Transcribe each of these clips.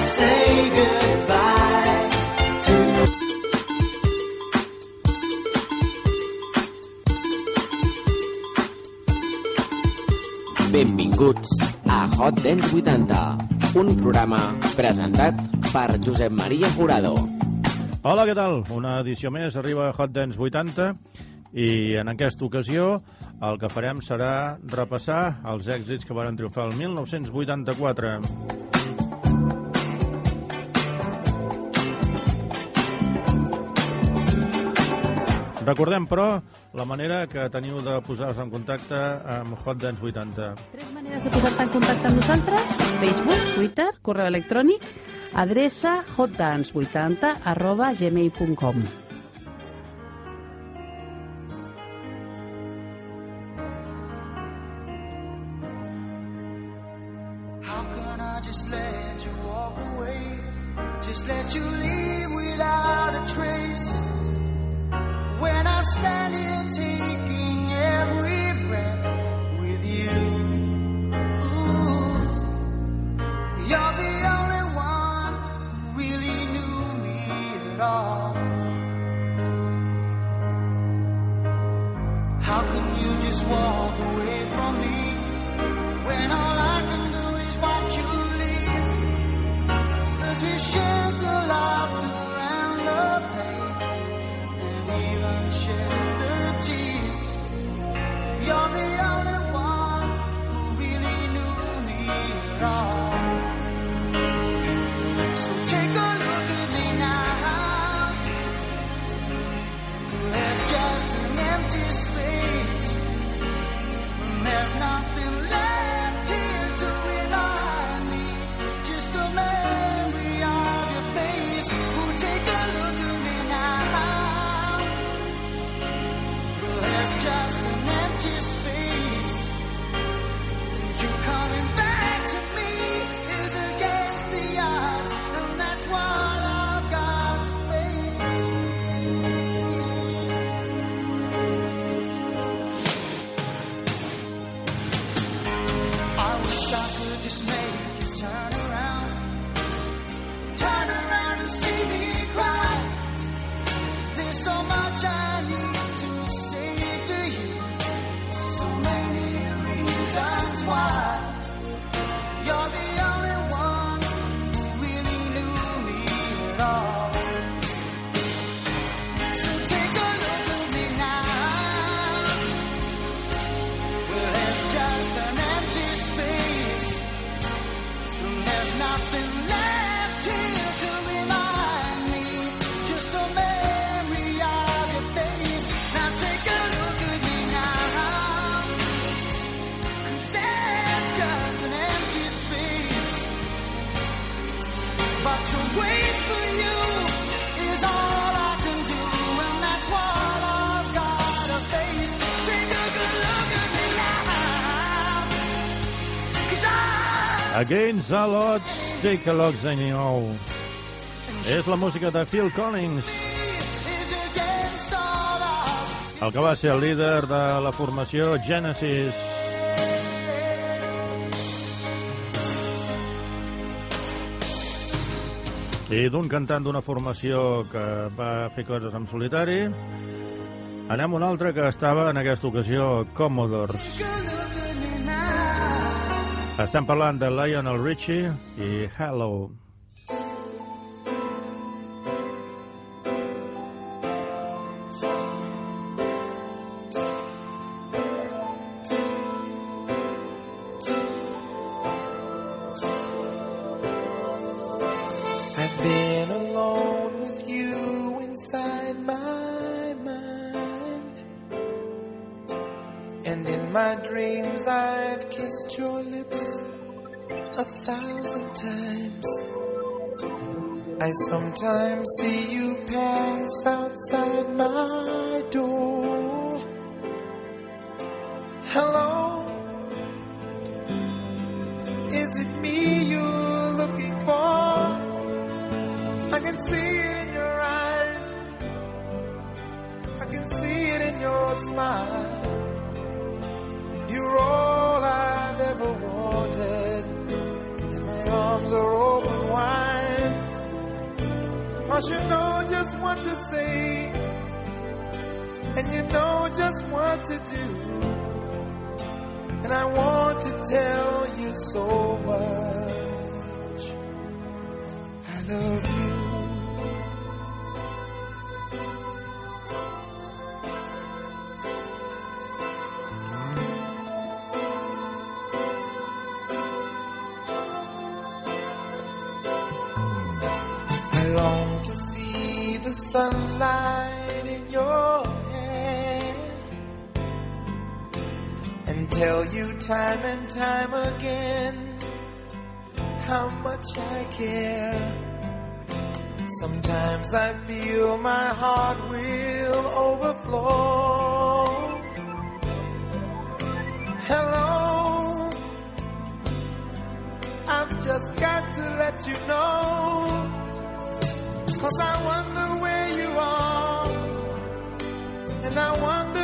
say goodbye to Benvinguts a Hot Dance 80, un programa presentat per Josep Maria Jurado. Hola, què tal? Una edició més, arriba Hot Dance 80 i en aquesta ocasió el que farem serà repassar els èxits que van triomfar el 1984. Recordem, però, la manera que teniu de posar-vos en contacte amb Hot Dance 80. Tres maneres de posar-te en contacte amb nosaltres. Facebook, Twitter, correu electrònic, adreça hotdance80 arroba gmail.com. How can I just let you walk away? Just let you leave without a trace. When I stand here taking every breath with you. You're the only one who really knew me at all. How can you just walk away from me? when all I So take a look at me now. Just an empty space. There's nothing left Against all odds, take a look at you. És la música de Phil Collins, el que va ser el líder de la formació Genesis. I d'un cantant d'una formació que va fer coses en solitari, anem a un altre que estava en aquesta ocasió Commodores. Estem parlant de Lionel Richie i Hello. Tell you time and time again how much I care. Sometimes I feel my heart will overflow. Hello, I've just got to let you know. Cause I wonder where you are, and I wonder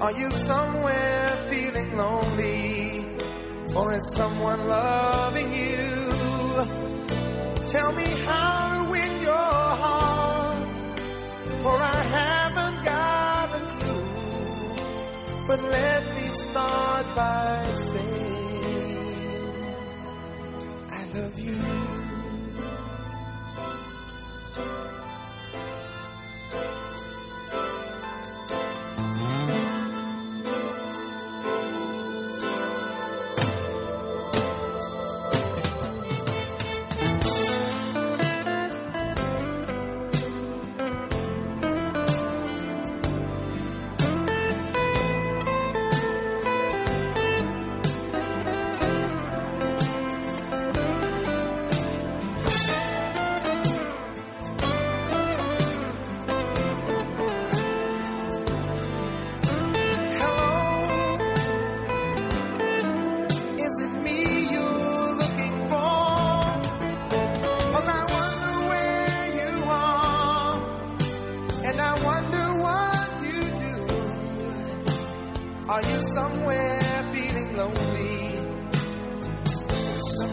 Are you somewhere feeling lonely, or is someone loving you? Tell me how to win your heart, for I haven't got a clue. But let me start by saying, I love you.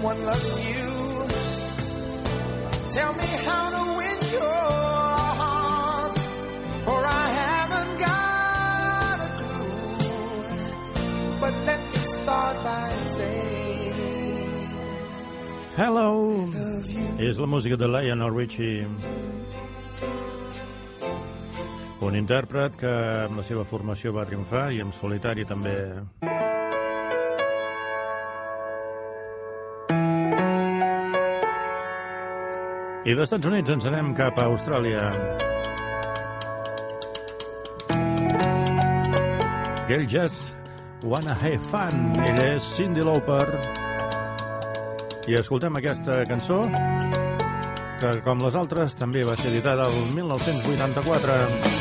Someone loving you? Tell me how to win your heart, for I haven't got a clue. But let me start by saying, Hello! És la música de Lionel Richie. Un intèrpret que amb la seva formació va triomfar i en solitari també. I dels Estats Units ens anem cap a Austràlia. Girl Just Wanna Have Fun. Ell és Cindy Lauper. I escoltem aquesta cançó que, com les altres, també va ser editada el 1984.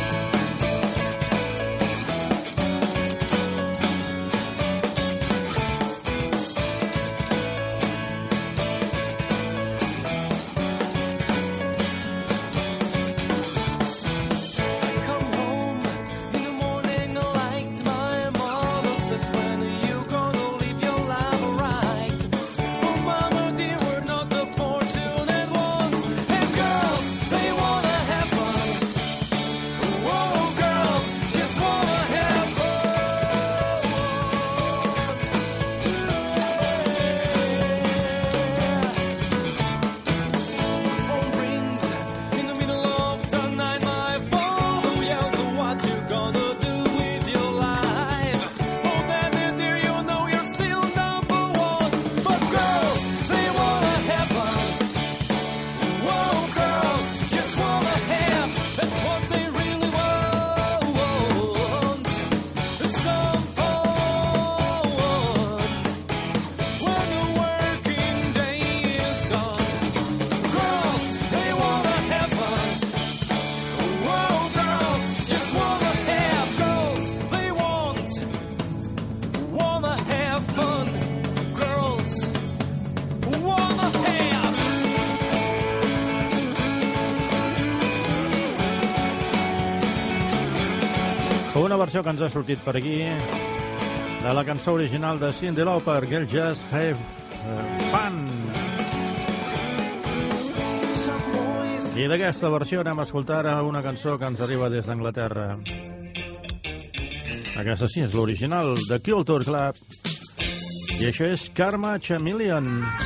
versió que ens ha sortit per aquí de la cançó original de Cindy Lauper, Girl Just Have Fun. I d'aquesta versió anem a escoltar una cançó que ens arriba des d'Anglaterra. Aquesta sí, és l'original, de Culture Club. I això és Karma Chameleon. Karma Chameleon.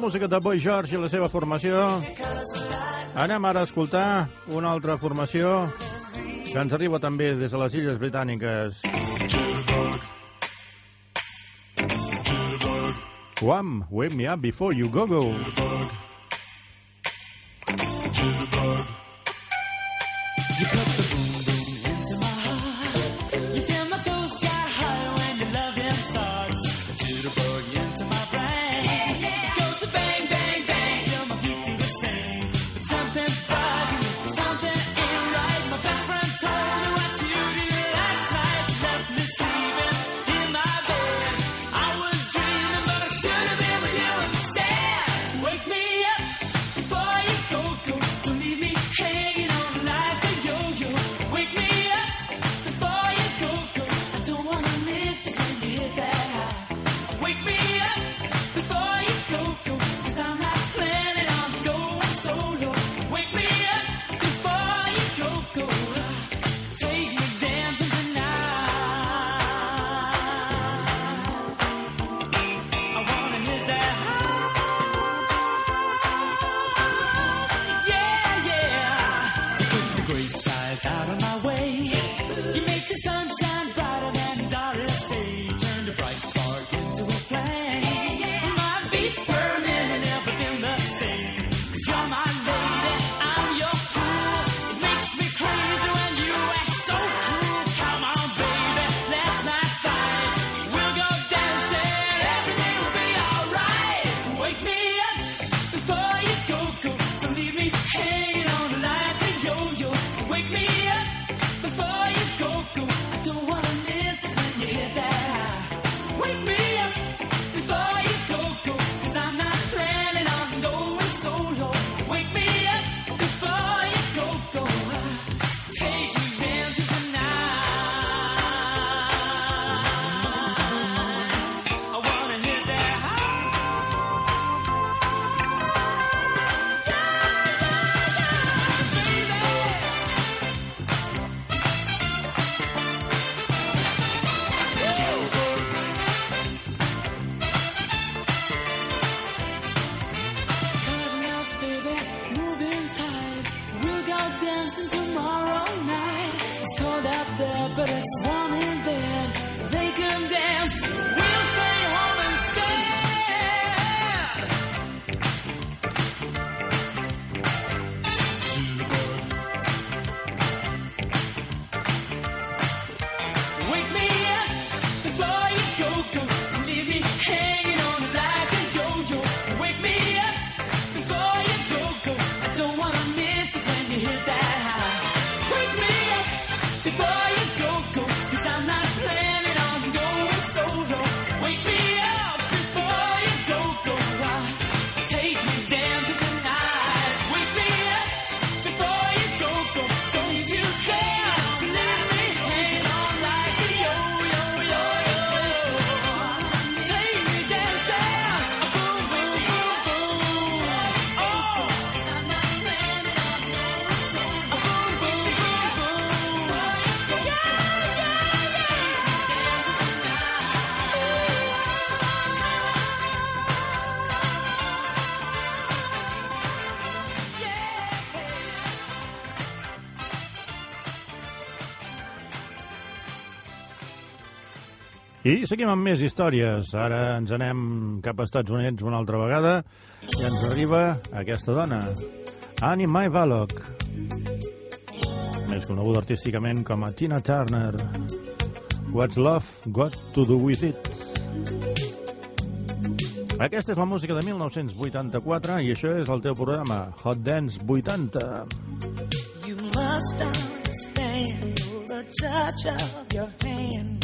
música de Boy George i la seva formació. Anem ara a escoltar una altra formació que ens arriba també des de les Illes Britàniques. Wham! Wake me up before you go-go. It's all I seguim amb més històries. Ara ens anem cap a Estats Units una altra vegada i ens arriba aquesta dona, Annie Mae Vallock, més coneguda artísticament com a Tina Turner. What's Love Got to Do With It? Aquesta és la música de 1984 i això és el teu programa, Hot Dance 80. You must understand the touch of your hand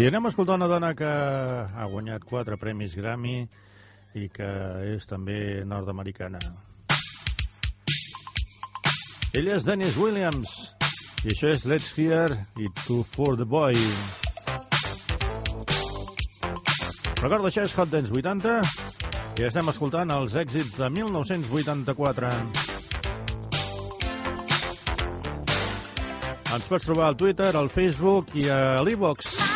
I anem a escoltar una dona que ha guanyat quatre premis Grammy i que és també nord-americana. Ella és Dennis Williams i això és Let's Hear i Two For The Boy. Recorda, això és Hot Dance 80 i estem escoltant els èxits de 1984. Ens pots trobar al Twitter, al Facebook i a l'Evox.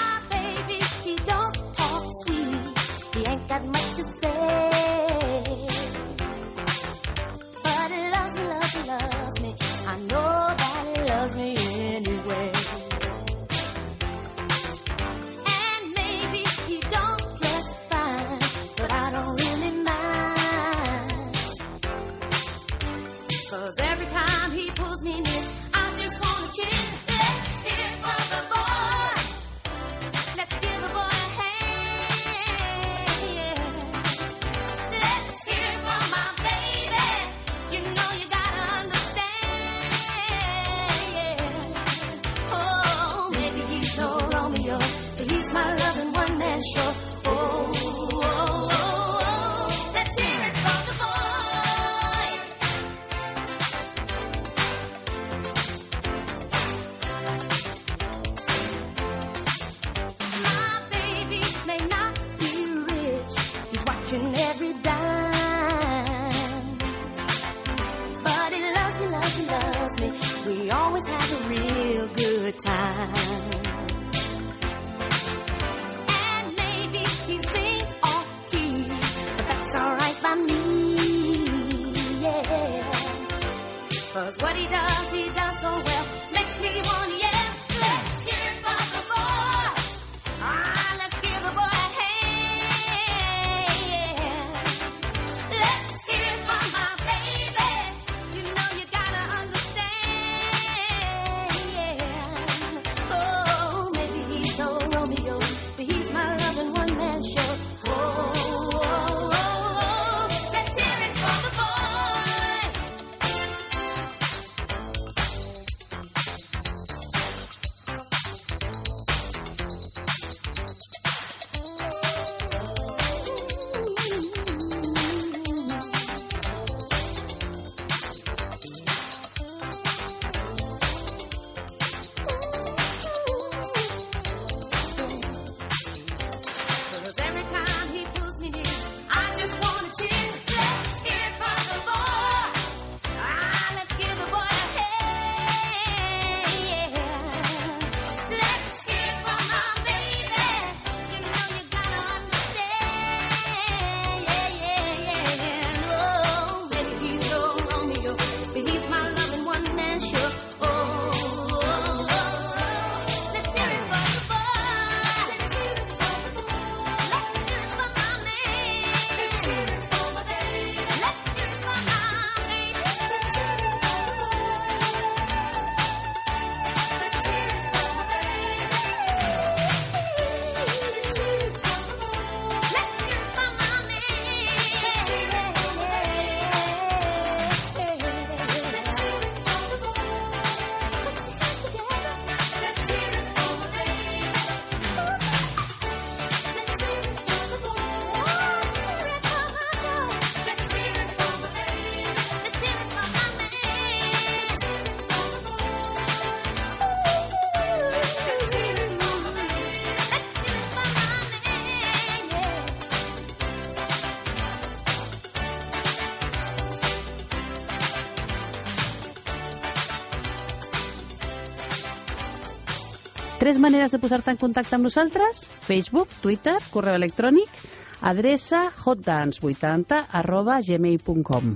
Tres maneres de posar-te en contacte amb nosaltres? Facebook, Twitter, correu electrònic, adreça hotdance80 arroba gmail.com.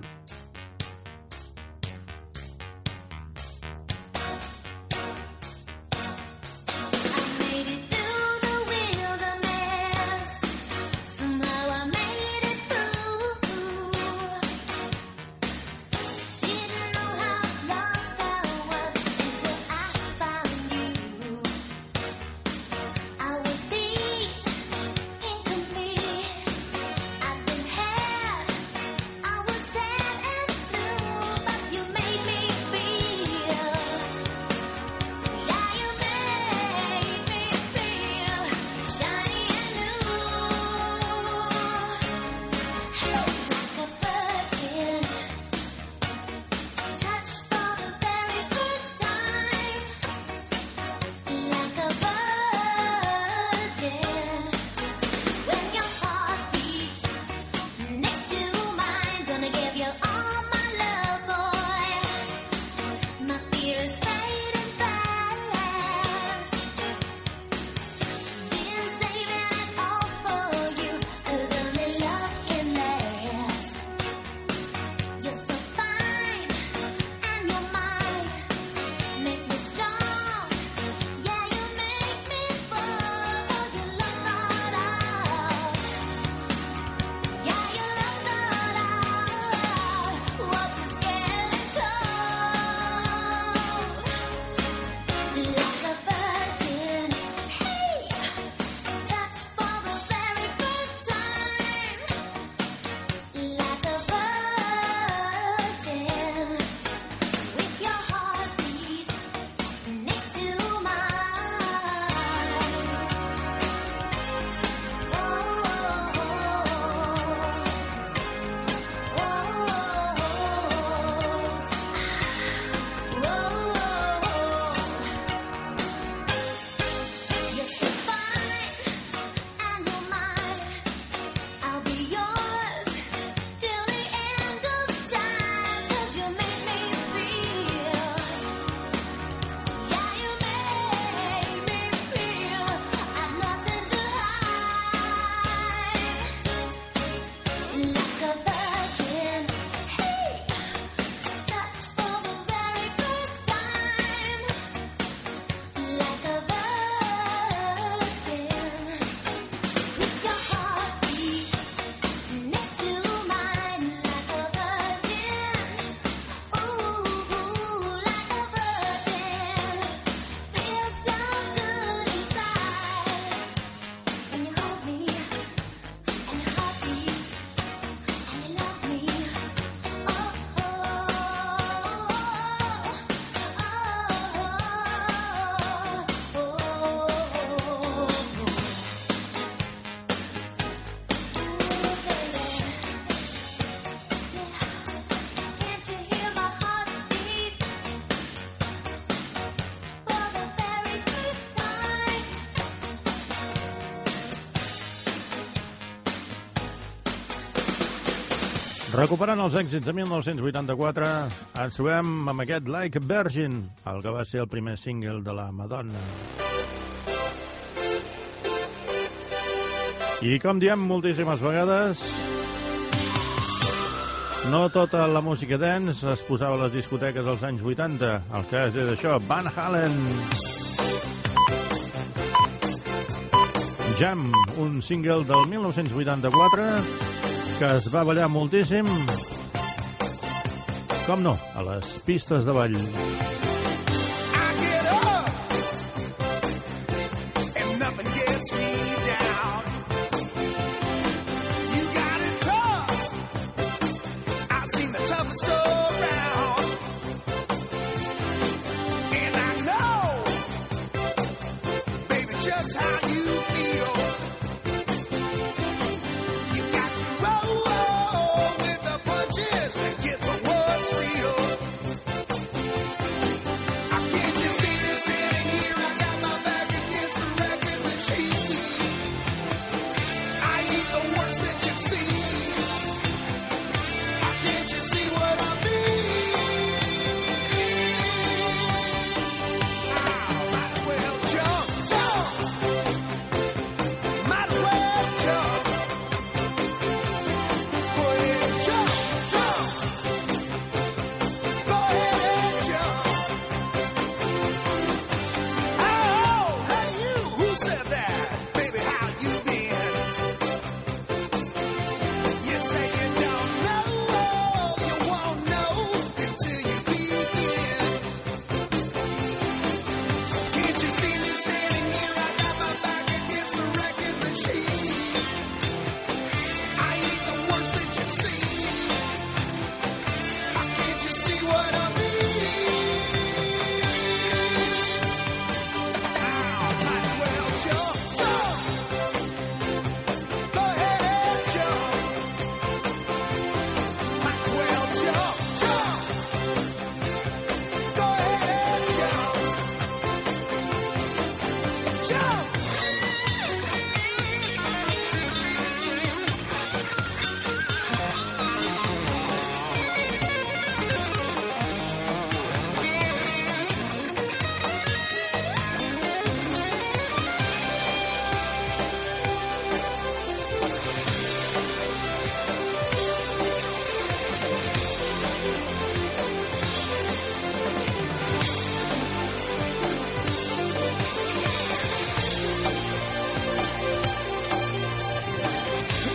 Recuperant els èxits de 1984, ens trobem amb aquest Like Virgin, el que va ser el primer single de la Madonna. I com diem moltíssimes vegades, no tota la música dance es posava a les discoteques als anys 80. El cas és això, Van Halen. Jam, un single del 1984 que es va ballar moltíssim, com no, a les pistes de ball.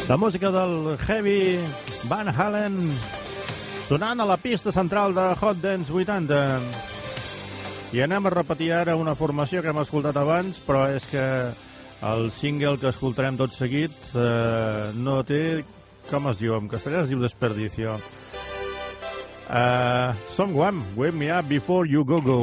La música del Heavy Van Halen sonant a la pista central de Hot Dance 80. I anem a repetir ara una formació que hem escoltat abans, però és que el single que escoltarem tot seguit eh, no té... com es diu? En castellà es diu Desperdició. Eh, Some Guam, Wake Me Up Before You Go Go.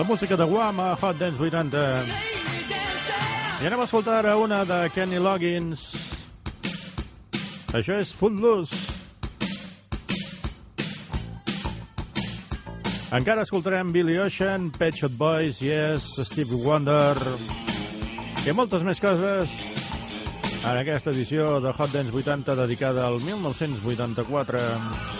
La música de Guam a Hot Dance 80. I anem a escoltar ara una de Kenny Loggins. Això és Footloose. Encara escoltarem Billy Ocean, Pet Shop Boys, Yes, Steve Wonder i moltes més coses en aquesta edició de Hot Dance 80 dedicada al 1984.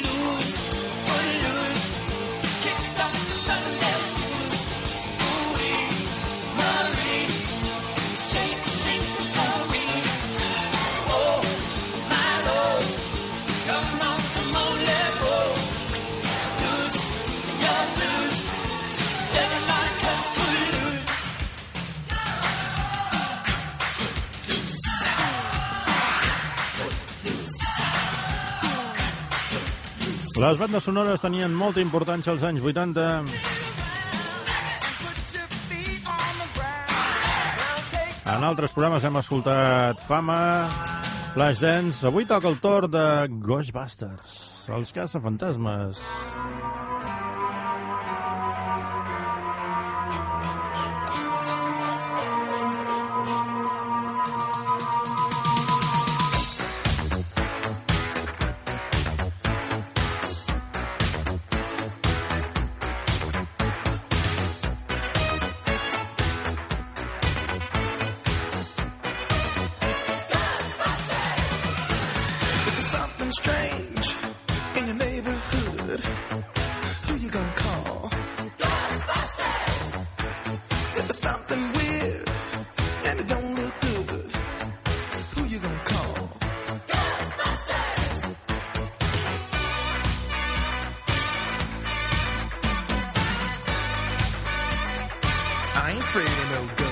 Les bandes sonores tenien molta importància als anys 80. En altres programes hem escoltat Fama, Flashdance... Avui toca el torn de Ghostbusters, els caçafantasmes. Ghostbusters. I ain't afraid of no ghost.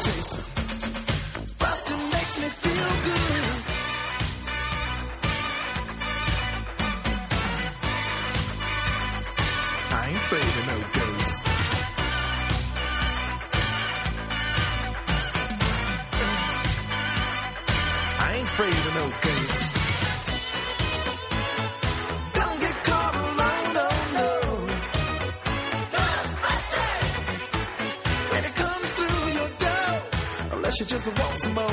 taste. just walk some.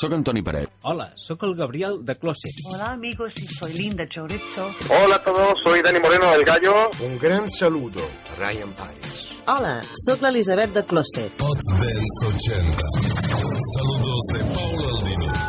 Soc Antoni Paret. Hola, sóc el Gabriel de Closet. Hola, amigos, soy Linda Chorizo. Hola a todos, soy Dani Moreno del Gallo. Un gran saludo, Ryan Paris. Hola, sóc l'Elisabet de Closet. Pots Dance 80. Saludos de Paula Aldini.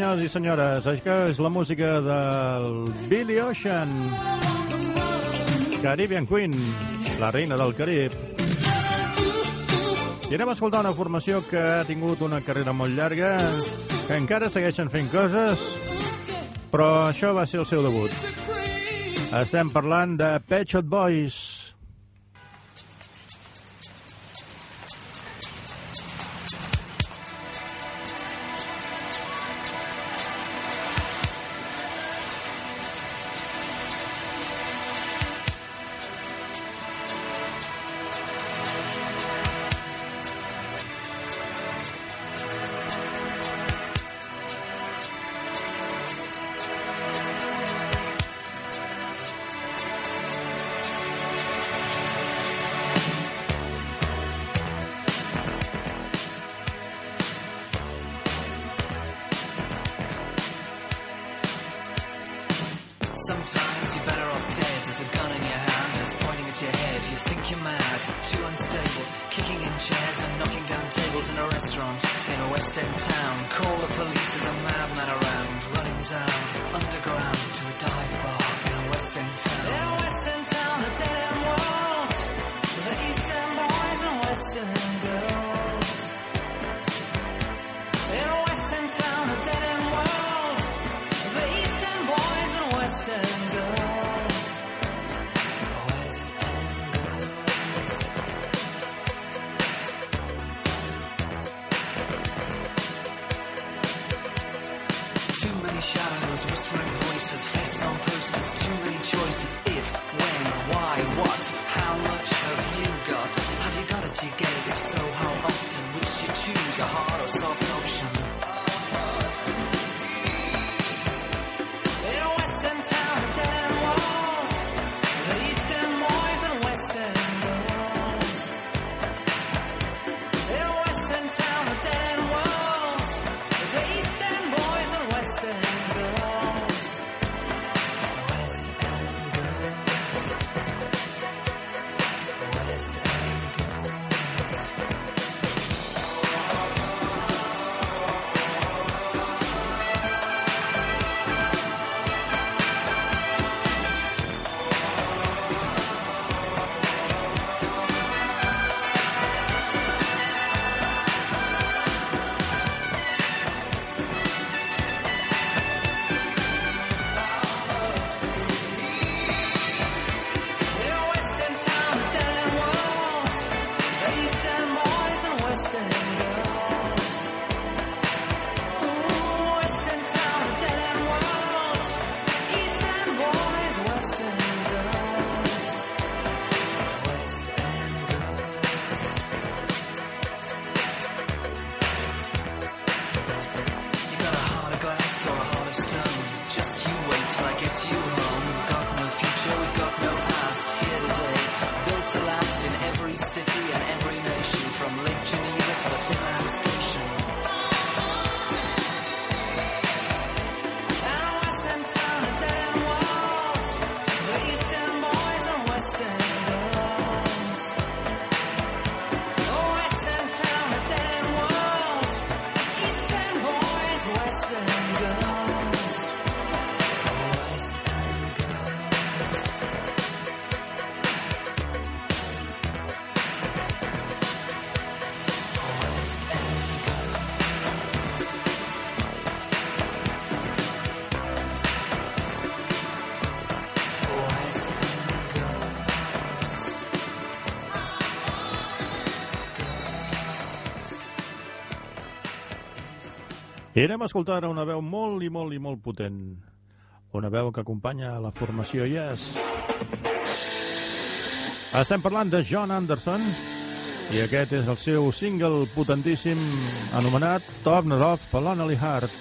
senyors i senyores, això és la música del Billy Ocean. Caribbean Queen, la reina del Carib. I anem a escoltar una formació que ha tingut una carrera molt llarga, que encara segueixen fent coses, però això va ser el seu debut. Estem parlant de Pet Shop Boys. I anem a escoltar ara una veu molt i molt i molt potent. Una veu que acompanya la formació Yes. Estem parlant de John Anderson i aquest és el seu single potentíssim anomenat Torn Off Lonely Heart.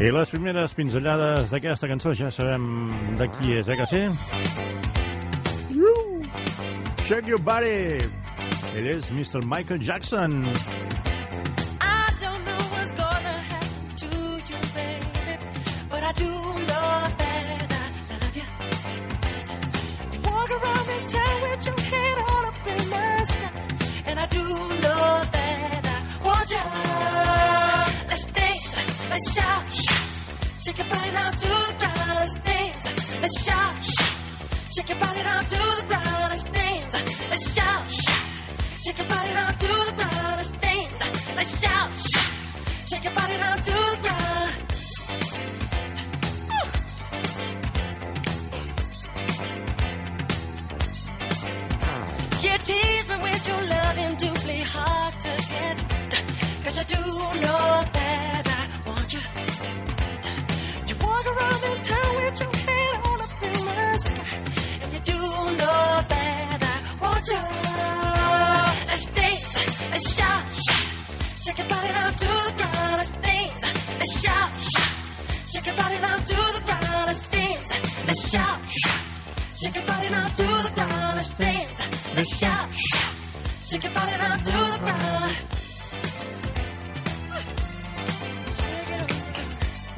I les primeres pinzellades d'aquesta cançó ja sabem de qui és, eh que sí? Woo! Shake your body! It és Mr. Michael Jackson.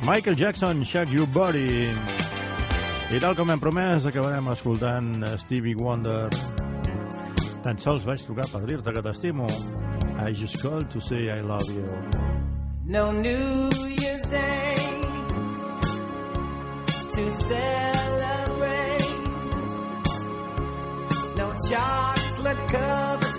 Michael Jackson, Shake Your Body. I tal com hem promès, acabarem escoltant Stevie Wonder. Tan sols vaig trucar per dir-te que t'estimo. I just called to say I love you. No New Year's Day to celebrate. No chocolate cover.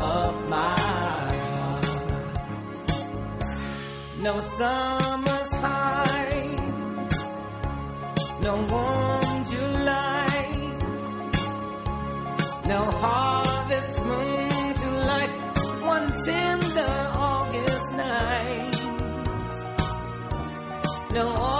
of my heart. No summer's high, no warm July, no harvest moon to light, one tender August night. No.